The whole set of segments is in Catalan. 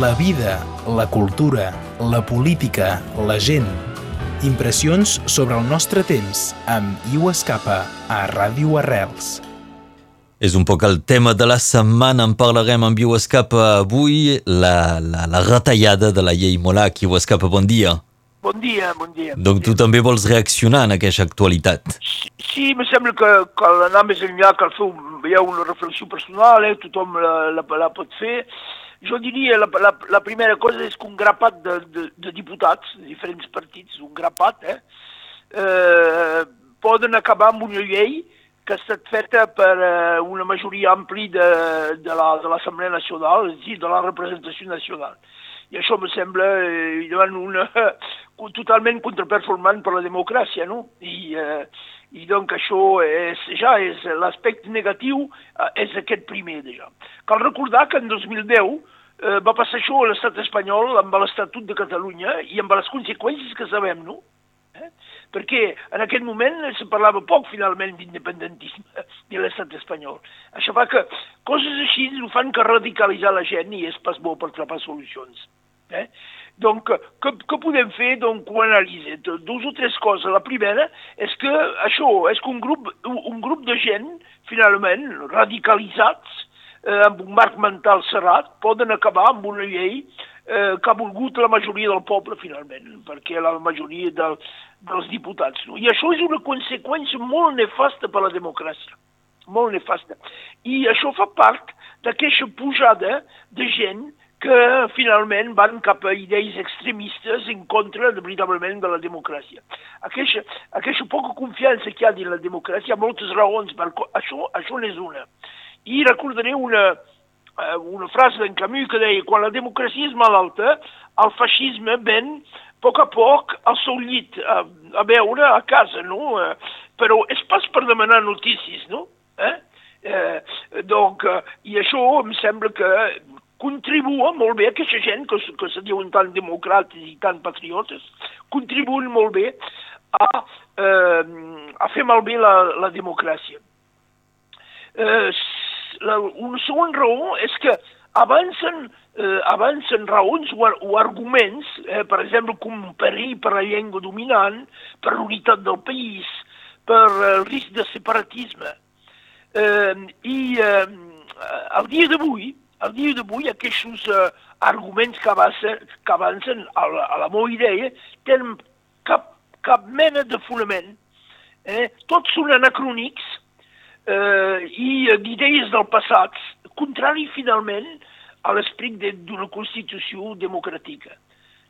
la vida, la cultura, la política, la gent. Impressions sobre el nostre temps amb Iu Escapa a Ràdio Arrels. És un poc el tema de la setmana, en parlarem amb Iu Escapa avui, la, la, la retallada de la llei Molac. Iu Escapa, bon dia. Bon dia, bon dia. Donc tu també vols reaccionar en aquesta actualitat? Sí, sí me sembla que cal anar més enllà, cal fer un, hi ha una reflexió personal, eh? tothom la, la, la pot fer. Jo diria, la, la, la primera cosa és que un grapat de, de, de diputats de diferents partits, un grapat, eh, eh, poden acabar amb una llei que ha estat feta per eh, una majoria ampli de, de l'Assemblea la, Nacional, és a dir, de la representació nacional. I això me sembla eh, una, totalment contraperformant per la democràcia, no? I, eh, i doncs això és, ja és l'aspecte negatiu, eh, és aquest primer, ja. Cal recordar que en 2010 eh, va passar això a l'estat espanyol amb l'Estatut de Catalunya i amb les conseqüències que sabem, no? Eh? Perquè en aquest moment se parlava poc, finalment, d'independentisme de l'estat espanyol. Això fa que coses així ho fan que radicalitzar la gent i és pas bo per trobar solucions. Eh? Donc, què, què podem fer? Donc, ho analitza. Dos o tres coses. La primera és que això, és que un grup, un grup de gent, finalment, radicalitzats, eh, amb un marc mental serrat, poden acabar amb una llei eh, que ha volgut la majoria del poble, finalment, perquè la majoria del, dels diputats. No? I això és una conseqüència molt nefasta per a la democràcia, molt nefasta. I això fa part d'aquesta pujada de gent que finalment van cap a idees extremistes en contra de, veritablement de la democràcia. Aquesta, aquesta poca confiança que hi ha dins la democràcia, moltes raons, per això, això n'és una. I recordaré una, eh, una frase d'en Camus que deia quan la democràcia és malalta, el feixisme ven a poc a poc al seu llit a, a veure a casa, no? Eh, però és pas per demanar notícies, no? Eh? Eh, donc, eh, I això em sembla que contribua molt bé, aquesta gent que, que se diuen tan democràtics i tan patriotes, contribuen molt bé a, eh, a fer malbé la, la democràcia. Eh, la, una segona raó és que avancen, eh, avancen raons o, o arguments, eh, per exemple, com perill per la llengua dominant, per l'unitat del país, per el risc de separatisme. Eh, I eh, al dia d'avui, al dia d'avui aquests eh, arguments que avancen, que avancen a, la, a la meva idea tenen cap, cap mena de fonament. Eh? Tots són anacrònics eh, i d'idees del passat, contrari finalment a l'esperit d'una Constitució democràtica.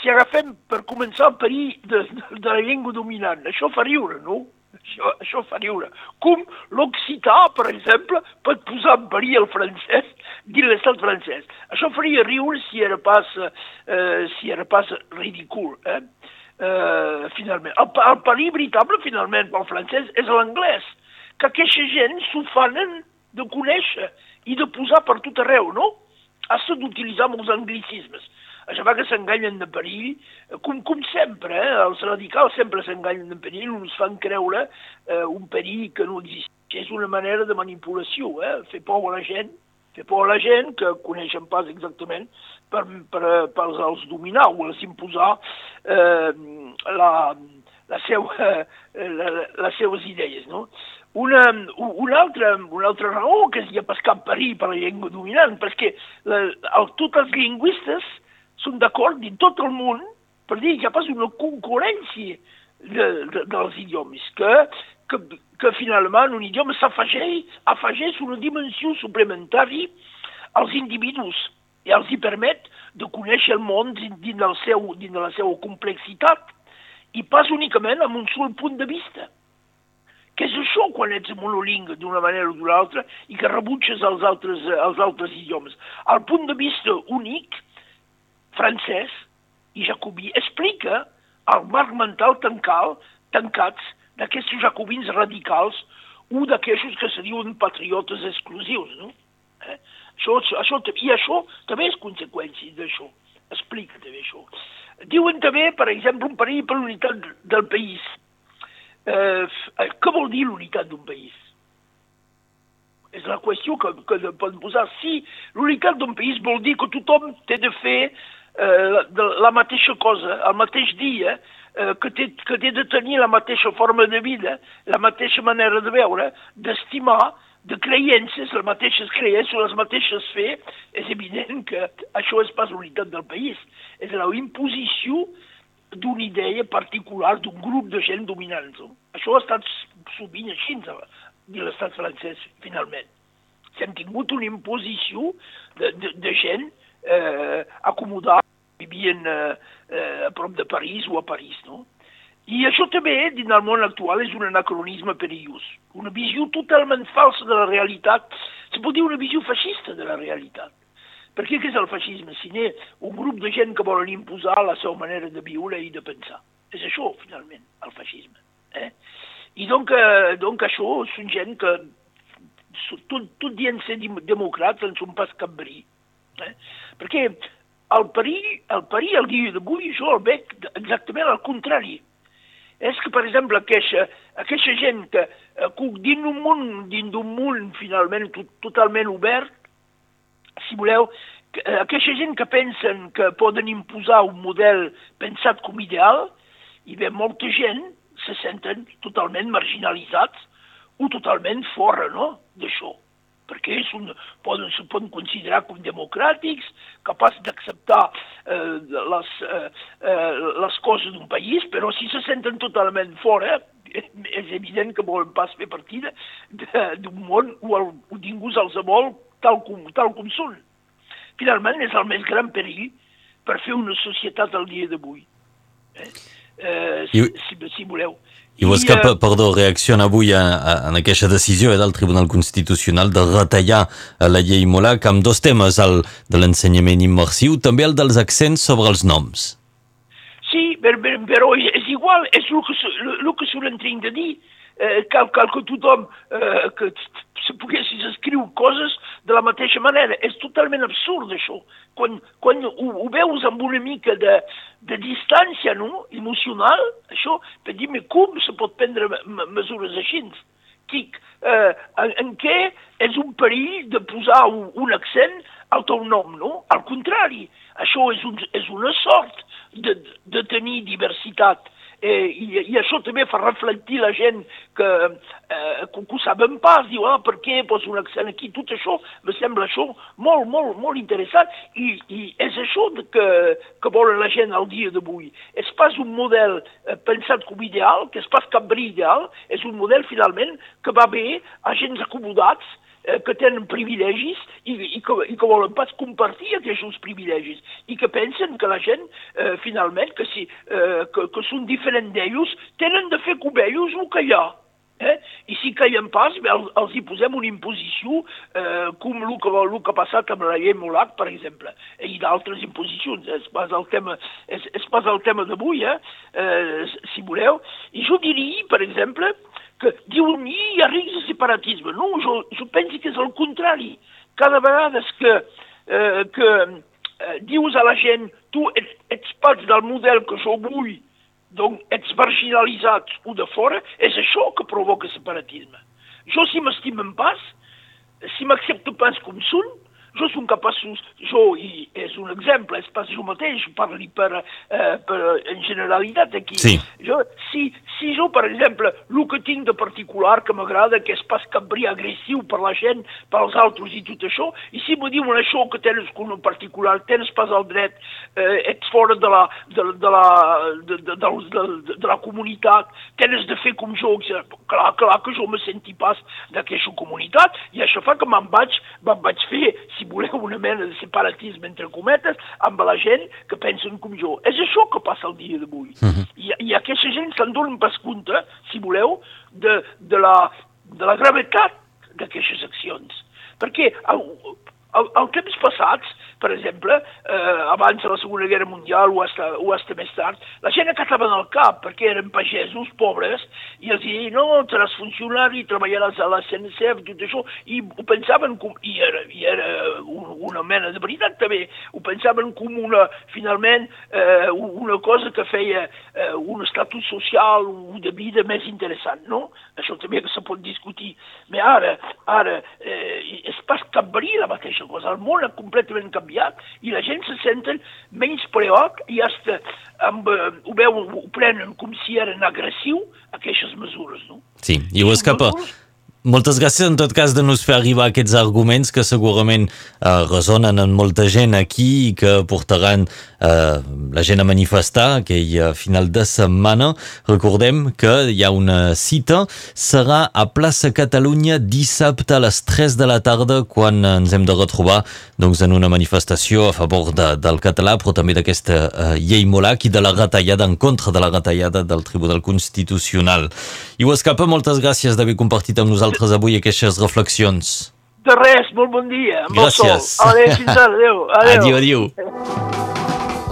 Si agafem per començar el perill de, de, de la llengua dominant, això fa riure, no? Això, això fa riure. Com l'occità, per exemple, pot posar en perill el francès dins l'estat francès. Això faria riure si era pas, eh, si era pas ridícul, eh? Eh, finalment. El, el perill veritable, finalment, pel francès és l'anglès, que aquesta gent s'ofanen de conèixer i de posar per tot arreu, no? Has d'utilitzar molts anglicismes. Això fa que s'enganyen de perill, com, com sempre, eh? els radicals sempre s'enganyen de perill, uns fan creure eh, un perill que no existeix. És una manera de manipulació, eh? fer por a la gent, a la gent que coneixen pas exactament per, per, per els dominar o els imposar eh, la, la seu, eh, la, les seues idees. No? Una, una, altra, una altra raó que hi ha pas cap perill per la llengua dominant, perquè la, el, tots els lingüistes són d'acord en tot el món per dir que hi ha pas una concurrència de, de, dels idiomes, que, que, que finalment un idioma s'afegeix afegeix una dimensió suplementària als individus i els hi permet de conèixer el món dins, del seu, dins de la seva complexitat i pas únicament amb un sol punt de vista. Què és això quan ets monolingue d'una manera o d'una altra i que rebutges els altres, els altres idiomes? El punt de vista únic francès i jacobí explica el marc mental tancal, tancats d'aquests jacobins radicals o d'aquests que se diuen patriotes exclusius, no? Eh? Això, això, I això també és conseqüència d'això. Explica també això. Diuen també, per exemple, un perill per l'unitat del país. Eh, què vol dir l'unitat d'un país? És la qüestió que, que poden posar. Si l'unitat d'un país vol dir que tothom té de fer eh, la, la mateixa cosa, el mateix dia, que, té, que té de tenir la mateixa forma de vida, la mateixa manera de veure, d'estimar, de creences, les mateixes creences, les mateixes fe, és evident que això és pas l'unitat del país. És la imposició d'una idea particular d'un grup de gent dominant. Això ha estat sovint així de l'estat francès, finalment. S'han tingut una imposició de, de, de gent eh, acomodada, vivien eh, eh, a prop de París o a París, no? I això també, dins el món actual, és un anacronisme perillós. Una visió totalment falsa de la realitat. Se pot dir una visió feixista de la realitat. Per què és el feixisme? Si n'hi un grup de gent que volen imposar la seva manera de viure i de pensar. És això, finalment, el feixisme. Eh? I donc, eh, donc això són gent que tot, tot dient ser democrats en són pas cap brí. Eh? Perquè el perill, el perill el dia d'avui jo el veig exactament al contrari. És que, per exemple, aquesta, aquesta gent que, eh, que dins d'un món, dins d'un món finalment tot, totalment obert, si voleu, eh, aquesta gent que pensen que poden imposar un model pensat com ideal, i ve molta gent se senten totalment marginalitzats o totalment fora no? d'això perquè és un, poden, se poden considerar com democràtics, capaços d'acceptar eh, les, eh, eh, les coses d'un país, però si se senten totalment fora, és evident que volen pas fer partida d'un món o, el, o ningú els vol tal com, tal com són. Finalment, és el més gran perill per fer una societat al dia d'avui. Eh? Eh, si, si, si voleu. I vos que, uh, perdó, reacciona avui a, a, en aquesta decisió eh, del Tribunal Constitucional de retallar eh, la llei Molac amb dos temes, el de l'ensenyament immersiu, també el dels accents sobre els noms. Sí, però és igual, és el que, el que solen de dir, eh, cal, cal que tothom eh, que se poguessis escriure coses de la mateixa manera. És totalment absurd, això. Quan, quan ho, ho veus amb una mica de, de distància no? emocional, això, per dir, com se pot prendre mesures així? Qui, eh, en, en què és un perill de posar un, un accent al teu nom, no? Al contrari, això és, un, és una sort de, de tenir diversitat eh, i, i això també fa reflectir la gent que, eh, que, ho saben pas, diu, ah, per què poso un accent aquí? Tot això me sembla això molt, molt, molt interessant i, i és això que, que volen la gent al dia d'avui. És pas un model eh, pensat com ideal, que és pas cap ideal, és un model finalment que va bé a gens acomodats eh, que tenen privilegis i, i, que, i que volen pas compartir aquests privilegis i que pensen que la gent, eh, finalment, que, si, eh, que, que són diferents d'ells, tenen de fer com ells el que hi. Eh? I si caiem pas, bé, els, els hi posem una imposició eh, com el que, el que ha passat amb la llei Molac, per exemple, i d'altres imposicions. És pas el tema, és, és pas el tema d'avui, eh? eh? si voleu. I jo diria, per exemple, que diuen hi risc de separatisme. No, jo, jo penso que és el contrari. Cada vegada que, eh, que eh, dius a la gent tu ets, ets part del model que jo vull, doncs ets marginalitzat o de fora, és això que provoca separatisme. Jo si m'estimen pas, si m'accepto pas com són, jo som capaços, jo, i és un exemple, és pas jo mateix, parli per, eh, per en generalitat aquí. Sí. Jo, si, si jo, per exemple, el que tinc de particular que m'agrada, que és pas cabrí agressiu per la gent, pels altres i tot això, i si me diuen això que tens com un particular, tens pas el dret, eh, ets fora de la, de, de, la, de, de, de, de, de la comunitat, tens de fer com jo, clar, clar que jo me senti pas d'aquesta comunitat, i això fa que me'n vaig, me'n vaig fer, si si voleu, una mena de separatisme entre cometes amb la gent que pensen com jo. És això que passa el dia d'avui. Uh mhm. -huh. I, I aquesta gent se'n donen pas compte, si voleu, de, de, la, de la gravetat d'aquestes accions. Perquè el, el, temps passats, per exemple, eh, abans de la Segona Guerra Mundial o hasta, o hasta més tard, la gent acatava el cap perquè eren pagesos pobres i els deien, no, seràs funcionari, treballaràs a la CNCF, tot això, i ho pensaven com, i era, i era una mena de veritat també, ho pensaven com una, finalment, eh, una cosa que feia eh, un estatus social o de vida més interessant, no? Això també se pot discutir. Però ara, ara eh, és pas canviar la mateixa cosa. El món ha completament canviat i la gent se senten menys preoc i hasta amb, eh, ho, veuen, ho prenen com si eren agressiu aquestes mesures. No? Sí, i ho escapa. Mesures, moltes gràcies en tot cas de nos fer arribar aquests arguments que segurament eh, resonen en molta gent aquí i que portaran eh, la gent a manifestar aquell eh, final de setmana. Recordem que hi ha una cita, serà a plaça Catalunya dissabte a les 3 de la tarda quan ens hem de retrobar doncs, en una manifestació a favor de, del català però també d'aquesta eh, llei Molac i de la retallada en contra de la retallada del Tribunal Constitucional. I ho escapa, moltes gràcies d'haver compartit amb nosaltres nosaltres avui aquestes reflexions. De res, molt bon dia. Amb Gràcies. Adéu, fins ara, adéu. Adéu, adéu.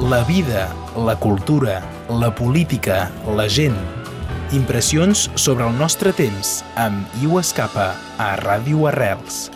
La vida, la cultura, la política, la gent. Impressions sobre el nostre temps amb Iu Escapa a Ràdio Arrels.